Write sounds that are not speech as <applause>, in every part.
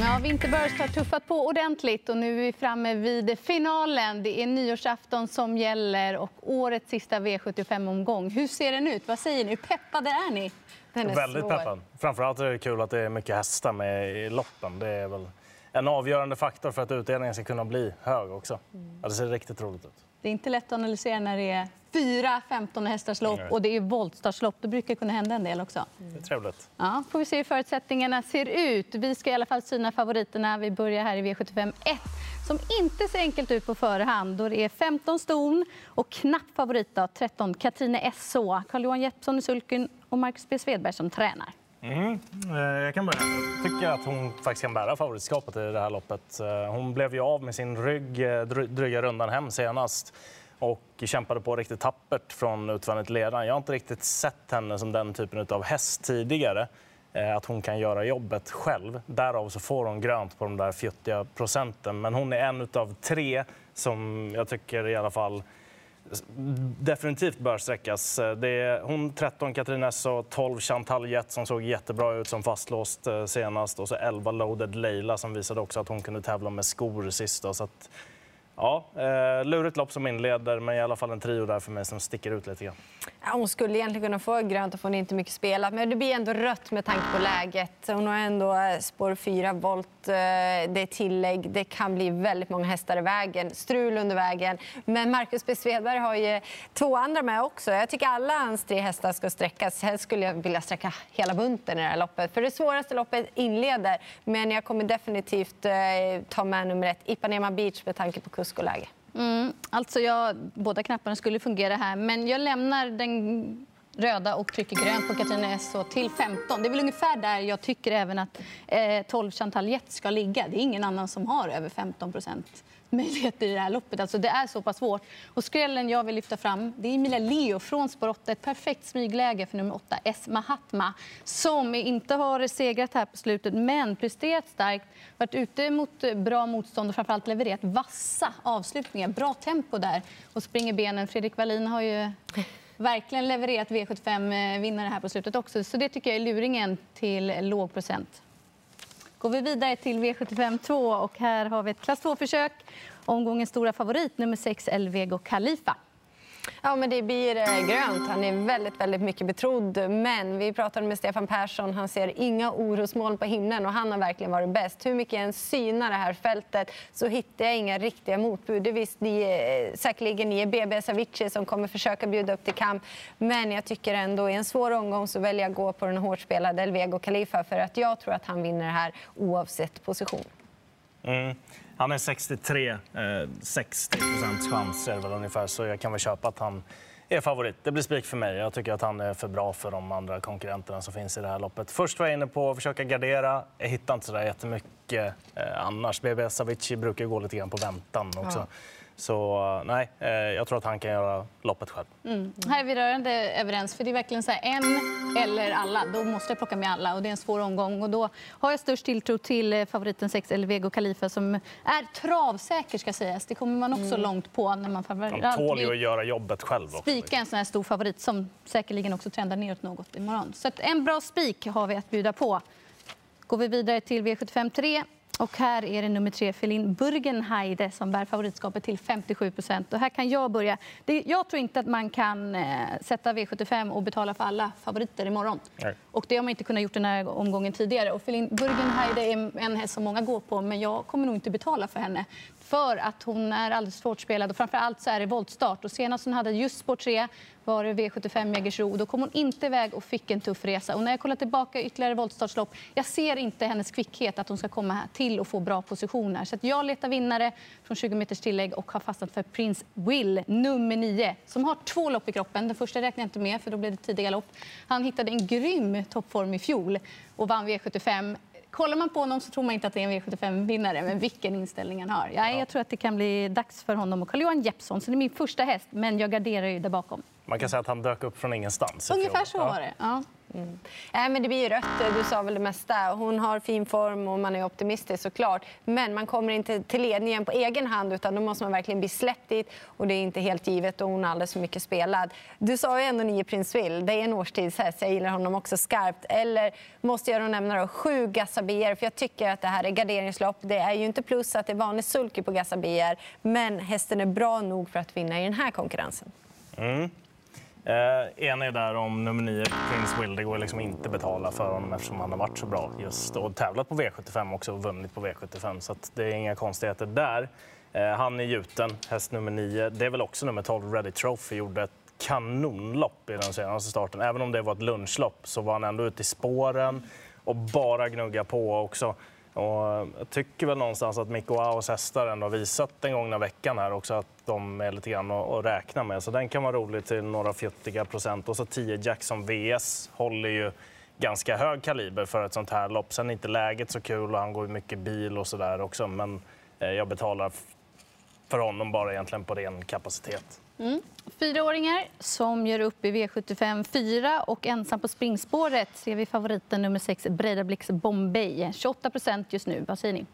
Ja, Winterburst har tuffat på ordentligt och nu är vi framme vid finalen. Det är nyårsafton som gäller och årets sista V75-omgång. Hur ser den ut? Vad säger ni? Hur peppade är ni? Den är Väldigt svår. peppad. Framförallt är det kul att det är mycket hästar med i loppen. Det är väl en avgörande faktor för att utdelningen ska kunna bli hög också. Mm. Ja, det ser riktigt roligt ut. Det är inte lätt att analysera när det är fyra 15 hästars lopp och det är voltstartslopp. Då brukar det kunna hända en del också. Det är trevligt. Ja, får vi se hur förutsättningarna ser ut. Vi ska i alla fall syna favoriterna. Vi börjar här i V75 1 som inte ser enkelt ut på förhand. Då det är 15 ston och knapp favorit då, 13 Katrine S.Å. Carl-Johan Jeppsson i sulken och Marcus B. Svedberg som tränar. Mm. Jag kan börja. Jag tycker att hon faktiskt kan bära favoritskapet i det här loppet. Eh, hon blev ju av med sin rygg dryga rundan hem senast och kämpade på riktigt tappert från utvändigt ledaren. Jag har inte riktigt sett henne som den typen av häst tidigare. Eh, att hon kan göra jobbet själv. Därav så får hon grönt på de där fjuttiga procenten. Men hon är en av tre som jag tycker i alla fall definitivt bör sträckas. Eh, det är hon 13 Katrin Esso, 12 Chantal Jett som såg jättebra ut som fastlåst eh, senast och så 11 Loaded Leila som visade också att hon kunde tävla med skor sist. Så att, ja, eh, lurigt lopp som inleder, men i alla fall en trio där för mig som sticker ut lite grann. Ja, hon skulle egentligen kunna få grönt och får inte mycket spelat, men det blir ändå rött med tanke på läget. Hon har ändå eh, spår 4 volt, eh, det är tillägg, det kan bli väldigt många hästar i vägen, strul under vägen. Men Marcus B. Svedberg har ju två andra med också. Jag tycker alla hans tre hästar ska sträckas. Helst skulle jag vilja sträcka hela bunten i det här loppet. För det svåraste loppet inleder, men jag kommer definitivt eh, ta med nummer ett, Ipanema Beach, med tanke på kusten och. Mm, alltså jag, båda knapparna skulle fungera här, men jag lämnar den röda och trycker grönt på Katarina S till 15. Det är väl ungefär där jag tycker även att eh, 12 Chantal Jett ska ligga. Det är ingen annan som har över 15 procent möjligheter i det här loppet. Alltså det är så pass svårt. Och skrällen jag vill lyfta fram det är Emilia Leo från spår 8. Ett perfekt smygläge för nummer 8, S. Mahatma som inte har segrat här på slutet, men presterat starkt. Varit ute mot bra motstånd och framförallt levererat vassa avslutningar. Bra tempo där och springer benen. Fredrik Wallin har ju <laughs> verkligen levererat V75-vinnare här på slutet också. Så det tycker jag är luringen till låg procent går vi vidare till V75 2 och här har vi ett klass 2-försök. Omgångens stora favorit, nummer 6, Elvego Khalifa. Ja, men det blir eh, grönt. Han är väldigt, väldigt mycket betrodd. Men vi pratade med Stefan Persson. Han ser inga orosmoln på himlen och han har verkligen varit bäst. Hur mycket jag än synar det här fältet så hittar jag inga riktiga motbud. Det visst ni, eh, säkerligen ni är BB Savicii som kommer försöka bjuda upp till kamp. Men jag tycker ändå i en svår omgång så väljer jag att gå på den hårt spelade Elvego Khalifa för att jag tror att han vinner det här oavsett position. Mm. Han är 63, eh, 60 procents chans är väl ungefär, så jag kan väl köpa att han är favorit. Det blir spik för mig. Jag tycker att han är för bra för de andra konkurrenterna som finns i det här loppet. Först var jag inne på att försöka gardera. Jag hittar inte så där jättemycket eh, annars. BB Savicii brukar gå lite grann på väntan också. Ja. Så nej, eh, jag tror att han kan göra loppet själv. Mm. Här är vi rörande överens. För det är verkligen så här, en eller alla. Då måste jag plocka med alla. Och det är en svår omgång. Och då har jag störst tilltro till eh, favoriten 6, Elvego Khalifa, som är travsäker ska sägas. Det kommer man också mm. långt på. när man De tål ju att göra jobbet själv. Spika en sån här stor favorit som säkerligen också trendar neråt något imorgon. Så en bra spik har vi att bjuda på. Går vi vidare till V75 3 och här är det nummer tre, Felin Burgenheide, som bär favoritskapet till 57 procent. Här kan jag börja. Det, jag tror inte att man kan eh, sätta V75 och betala för alla favoriter imorgon. Nej. Och det har man inte kunnat gjort den här omgången tidigare. Och Felin Burgenheide är en häst som många går på, men jag kommer nog inte betala för henne för att hon är alldeles svårt spelad och framför allt så är det voltstart. Och senast hon hade just spår 3 var det V75 Jägersro. Då kom hon inte iväg och fick en tuff resa. Och när jag kollar tillbaka ytterligare voltstartslopp, jag ser inte hennes kvickhet att hon ska komma till och få bra positioner. Så jag letar vinnare från 20 meters tillägg och har fastnat för Prince Will, nummer 9, som har två lopp i kroppen. Den första räknar jag inte med, för då blev det tidiga lopp. Han hittade en grym toppform i fjol och vann V75 kollar man på honom så tror man inte att det är en V75-vinnare, men vilken inställning han har. Ja, jag tror att det kan bli dags för honom och Carl-Johan Jeppsson. Så det är min första häst, men jag garderar ju där bakom. Man kan säga att han dök upp från ingenstans. Ungefär så var det. Ja. Mm. Äh, men det blir ju rött. Du sa väl det mesta. Hon har fin form och man är optimistisk såklart. Men man kommer inte till ledningen på egen hand utan då måste man verkligen bli släppt dit och det är inte helt givet och hon är alldeles för mycket spelad. Du sa ju ändå nio Prince Will. Det är en årstidshäst. Jag gillar honom också skarpt. Eller måste jag då nämna då, sju Gassabier för jag tycker att det här är garderingslopp. Det är ju inte plus att det är vanlig sulky på Gassabier men hästen är bra nog för att vinna i den här konkurrensen. Mm. Eh, är där om nummer 9, Prince Will. Det går liksom inte att betala för honom eftersom han har varit så bra just och tävlat på V75 också och vunnit på V75 så det är inga konstigheter där. Eh, han är gjuten, häst nummer 9. Det är väl också nummer 12, Ready Trophy, gjorde ett kanonlopp i den senaste starten. Även om det var ett lunchlopp så var han ändå ute i spåren och bara gnugga på också. Och jag tycker väl någonstans att Mikko Aos hästar ändå har visat den gångna veckan här också att de är lite grann att räkna med. Så den kan vara rolig till några fjuttiga procent. Och så 10 Jackson VS håller ju ganska hög kaliber för ett sånt här lopp. Sen är inte läget så kul och han går mycket bil och så där också. Men eh, jag betalar för honom bara egentligen på ren kapacitet. Mm. Fyraåringar som gör upp i V75 4 och ensam på springspåret ser vi favoriten nummer 6 Breidablix Bombay. 28 procent just nu. Vad säger ni?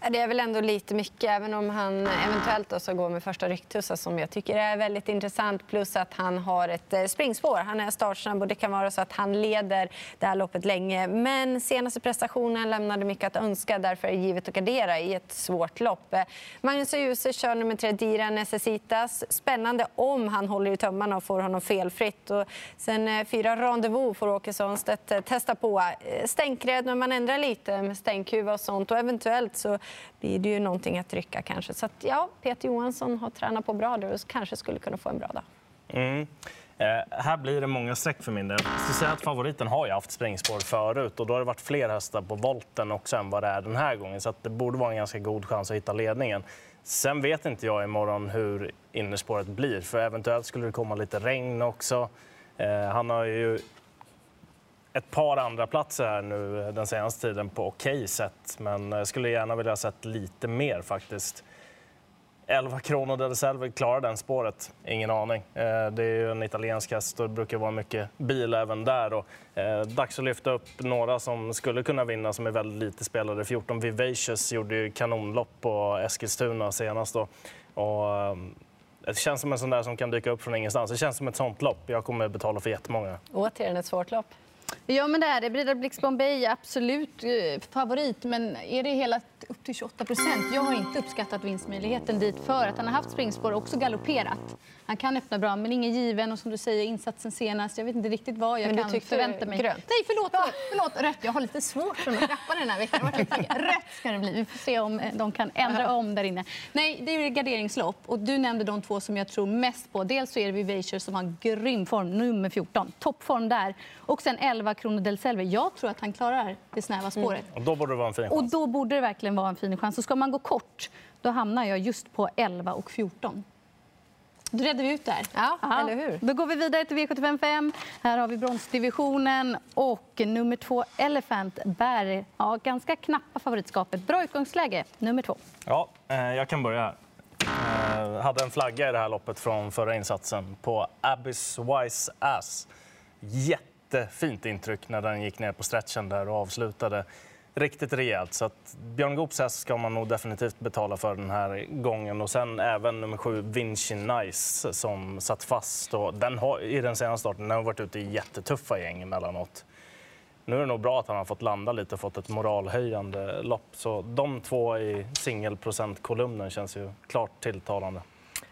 Det är väl ändå lite mycket, även om han eventuellt då ska gå med första rycktussa som jag tycker är väldigt intressant. Plus att han har ett eh, springspår. Han är startsnabb och det kan vara så att han leder det här loppet länge. Men senaste prestationen lämnade mycket att önska. Därför är det givet att gardera i ett svårt lopp. Eh, Magnus Djuse kör nummer tre, Dira Necessitas. Spännande om han håller i tömmarna och får honom felfritt. Och sen eh, fyra Rendezvous får Åke Svanstedt eh, testa på. Stänkrädd, men man ändrar lite med stänkhuva och sånt. Och eventuellt så blir det ju någonting att rycka kanske. Så att, ja, Peter Johansson har tränat på bra där och kanske skulle kunna få en bra dag. Mm. Eh, här blir det många streck för min del. Jag säga att favoriten har ju haft springspår förut och då har det varit fler hästar på volten också än vad det är den här gången. Så det borde vara en ganska god chans att hitta ledningen. Sen vet inte jag imorgon hur innerspåret blir, för eventuellt skulle det komma lite regn också. Eh, han har ju ett par andra platser här nu eh, den senaste tiden på okej okay sätt. Men jag skulle gärna vilja ha sett lite mer faktiskt. 11 kronor del Selve, klarar den spåret? Ingen aning. Eh, det är ju en italiensk häst och det brukar vara mycket bil även där. Och, dags att lyfta upp några som skulle kunna vinna som är väldigt lite spelade. 14 Vivacious gjorde ju kanonlopp på Eskilstuna senast. Då. Och, det känns som en sån där som kan dyka upp från ingenstans. Det känns som ett sånt lopp. Jag kommer betala för jättemånga. Återigen ett svårt lopp. Ja, men det är det. Brida Blix Bombay är absolut eh, favorit, men är det hela upp till 28 procent? Jag har inte uppskattat vinstmöjligheten dit för att han har haft springspår och också galopperat. Han kan öppna bra, men ingen given. Och som du säger, insatsen senast. Jag vet inte riktigt vad jag kan förvänta mig. Grönt. Nej, förlåt, förlåt, förlåt. Rött. Jag har lite svårt för att knappa den här veckan. <laughs> Rött ska det bli. Vi får se om eh, de kan ändra om där inne. Nej, det är ju garderingslopp. Och du nämnde de två som jag tror mest på. Dels så är det Vivacious som har grym form, nummer 14. Toppform där. Och sen 11 Krono del Selve. Jag tror att han klarar det snäva spåret. Mm. Och då borde det vara en fin chans. Och då borde det verkligen vara en fin chans. Så ska man gå kort, då hamnar jag just på 11 och 14. Då redde vi ut där. Ja, Aha. eller hur? Då går vi vidare till V755. Här har vi bronsdivisionen och nummer två Elephant bär ja, ganska knappa favoritskapet. Bra utgångsläge, nummer två. Ja, eh, jag kan börja här. Eh, hade en flagga i det här loppet från förra insatsen på Abyss Wise Ass. Jättefint intryck när den gick ner på stretchen där och avslutade riktigt rejält. Så att Björn Goops häst ska man nog definitivt betala för den här gången. Och sen även nummer sju, Vinci Nice, som satt fast. Och den har, I den senaste starten den har varit ute i jättetuffa gäng emellanåt. Nu är det nog bra att han har fått landa lite och fått ett moralhöjande lopp. Så de två i singelprocentkolumnen känns ju klart tilltalande.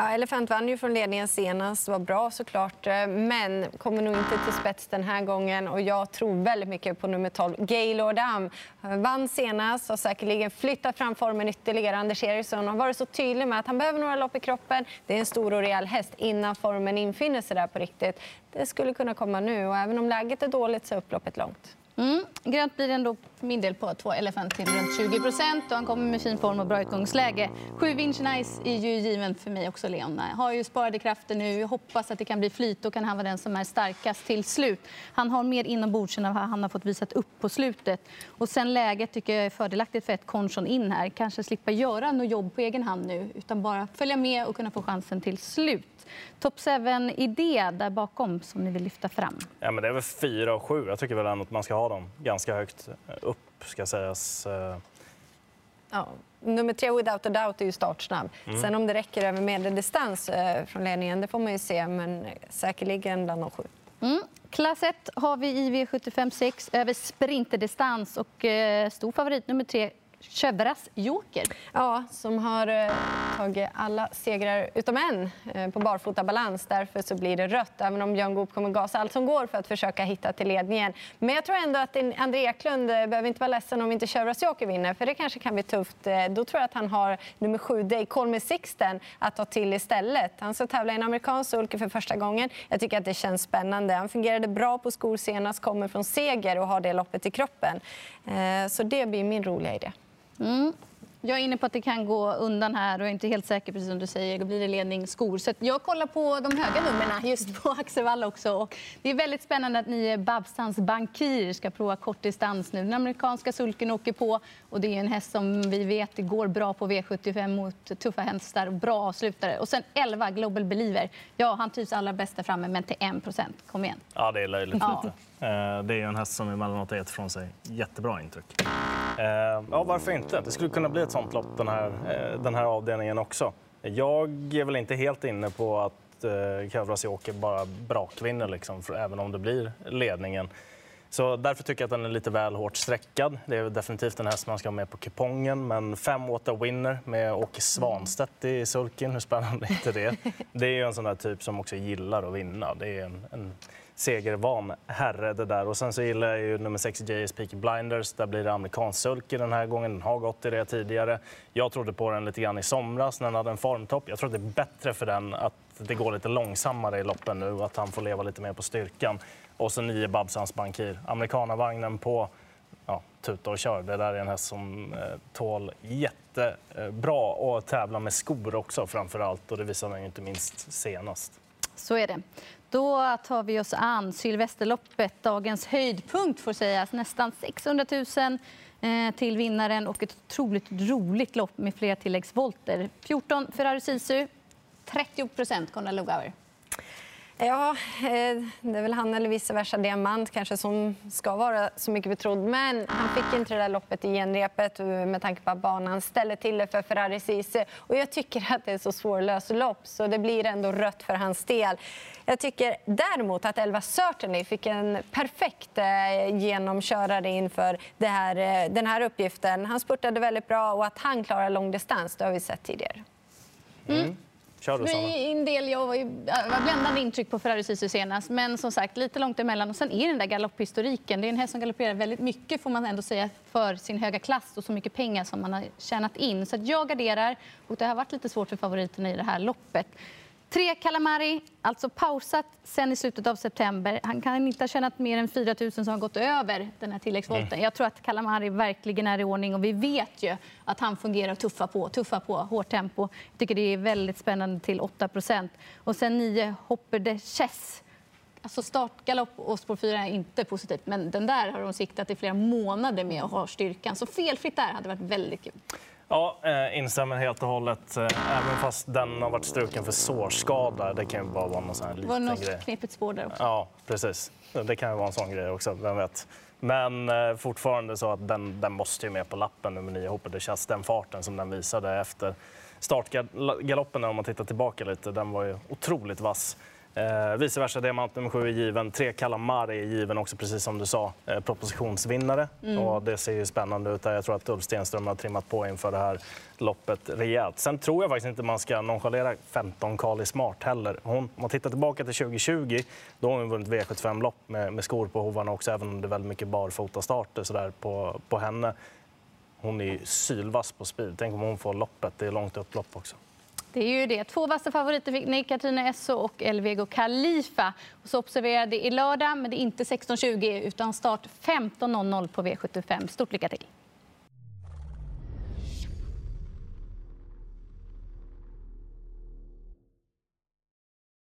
Ja, Elefant vann ju från ledningen senast, var bra såklart, eh, men kommer nog inte till spets den här gången. Och jag tror väldigt mycket på nummer 12, Gaylord Am. Vann senast och säkerligen flyttat fram formen ytterligare. Anders Eriksson har varit så tydlig med att han behöver några lopp i kroppen. Det är en stor och rejäl häst innan formen infinner sig där på riktigt. Det skulle kunna komma nu och även om läget är dåligt så är upploppet långt. Mm. Grönt blir det ändå för min del på två Elephant till runt 20 procent. Han kommer med fin form och bra utgångsläge. Sju Vinci Nice är ju given för mig också, Leon. Har ju sparade krafter nu. Jag hoppas att det kan bli flyt. Då kan han vara den som är starkast till slut. Han har mer inombords än vad han har fått visat upp på slutet. Och sen läget tycker jag är fördelaktigt för ett Konson in här. Kanske slippa göra något jobb på egen hand nu, utan bara följa med och kunna få chansen till slut. Top 7-idé där bakom som ni vill lyfta fram? Ja, men det är väl 4 och 7. Jag tycker väl ändå att man ska ha dem ganska högt eh, ska sägas. Eh, ja, nummer tre, Without a doubt, är ju startsnabb. Mm. Sen om det räcker över medeldistans eh, från ledningen, det får man ju se. Men säkerligen bland de sju. Mm. Klass 1 har vi i V75 6 över sprinterdistans och eh, stor favorit nummer tre Chevras Joker. Ja, som har eh, tagit alla segrar utom en eh, på barfota balans. Därför så blir det rött, även om Björn Goop kommer gasa allt som går för att försöka hitta till ledningen. Men jag tror ändå att André Eklund eh, behöver inte vara ledsen om inte Chevras Joker vinner, för det kanske kan bli tufft. Då tror jag att han har nummer sju, Day Call Me Sixten, att ta till istället. Han ska tävla i en amerikansk sulke för första gången. Jag tycker att det känns spännande. Han fungerade bra på skor senast, kommer från seger och har det loppet i kroppen. Så det blir min roliga idé. Mm. Jag är inne på att det kan gå undan här och är inte helt säker precis som du säger. Då blir det ledning skor. Så jag kollar på de höga numren just på Axevalla också. Och det är väldigt spännande att ni Babstans Bankir ska prova kortdistans nu. Den amerikanska sulken åker på och det är en häst som vi vet går bra på V75 mot tuffa hästar och bra avslutare. Och sen 11 Global Believer. Ja, han trivs allra bäst där framme, men till 1 Kom igen. Ja, det är löjligt ja. Eh, det är en häst som emellanåt har gett från sig jättebra intryck. Eh, ja, varför inte? Det skulle kunna bli ett sånt lopp den här, eh, den här avdelningen också. Jag är väl inte helt inne på att eh, Kavras bara brakvinner, liksom, även om det blir ledningen. Så därför tycker jag att den är lite väl hårt sträckad. Det är definitivt en häst man ska ha med på kupongen. Men fem Water Winner med Åke Svanstedt i sulken, hur spännande är inte det? Det är ju en sån där typ som också gillar att vinna. Det är en, en segervan herre det där. Och sen så gillar jag ju nummer 6 JS Peaky Blinders. Där blir det amerikansk sulke den här gången. Den har gått i det tidigare. Jag trodde på den lite grann i somras när den hade en formtopp. Jag tror att det är bättre för den att det går lite långsammare i loppen nu och att han får leva lite mer på styrkan. Och så nio Babsans Bankir. Amerikanavagnen på ja, tuta och kör. Det där är en häst som eh, tål jättebra eh, att tävla med skor också framför allt. Och det visade han inte minst senast. Så är det. Då tar vi oss an Sylvesterloppet, dagens höjdpunkt får sägas. Nästan 600 000 eh, till vinnaren och ett otroligt roligt lopp med flera tilläggsvolter. 14 Ferrari Sisu, 30 procent Konrad Lugauer. Ja, eh, det är väl han eller vice versa Diamant kanske som ska vara så mycket betrodd. Men han fick inte det där loppet i genrepet med tanke på att banan ställer till det för Ferrari Cise. Och jag tycker att det är så svårlöst lopp så det blir ändå rött för hans del. Jag tycker däremot att Elva Certainly fick en perfekt eh, genomkörare inför det här, eh, den här uppgiften. Han spurtade väldigt bra och att han klarar långdistans det har vi sett tidigare. Mm. Kör du, Sanna. En del, jag var, ju, var bländande intryck på Ferrari Sisu senast, men som sagt lite långt emellan. Och sen är den där galopphistoriken. Det är en häst som galopperar väldigt mycket får man ändå säga för sin höga klass och så mycket pengar som man har tjänat in. Så jag garderar och det har varit lite svårt för favoriterna i det här loppet. Tre Calamari, alltså pausat sen i slutet av september. Han kan inte ha tjänat mer än 4 000 som har gått över den här tilläggsvolten. Mm. Jag tror att Calamari verkligen är i ordning och vi vet ju att han fungerar tuffa på, tuffa på, hårt tempo. Jag tycker det är väldigt spännande till 8% Och sen 9 Hopper de Chess. Alltså startgalopp och spår 4 är inte positivt, men den där har de siktat i flera månader med och har styrkan. Så felfritt där hade varit väldigt kul. Ja, eh, instämmer helt och hållet. Eh, även fast den har varit struken för sårskada. Det kan ju bara vara någon sån här liten var något grej. knepigt spår där också. Ja, precis. Det kan ju vara en sån grej också, vem vet. Men eh, fortfarande så att den, den måste ju med på lappen, nummer 9 Hopper. Det känns den farten som den visade efter startgaloppen, om man tittar tillbaka lite, den var ju otroligt vass. Eh, vice versa, diamant nummer sju är given. Tre Calamari är given också, precis som du sa. Eh, propositionsvinnare. Mm. Och det ser ju spännande ut. Där. Jag tror att Ulf Stenström har trimmat på inför det här loppet rejält. Sen tror jag faktiskt inte man ska nonchalera 15 Kali Smart heller. Hon, om man tittar tillbaka till 2020, då har hon vunnit V75-lopp med, med skor på hovarna också, även om det är väldigt mycket barfotastarter på, på henne. Hon är sylvass på speed. Tänk om hon får loppet. Det är långt upplopp också. Det är ju det. Två vassa favoriter fick ni, Katrina Esso och Elvego Khalifa. Och så observera det i lördag, men det är inte 16.20 utan start 15.00 på V75. Stort lycka till!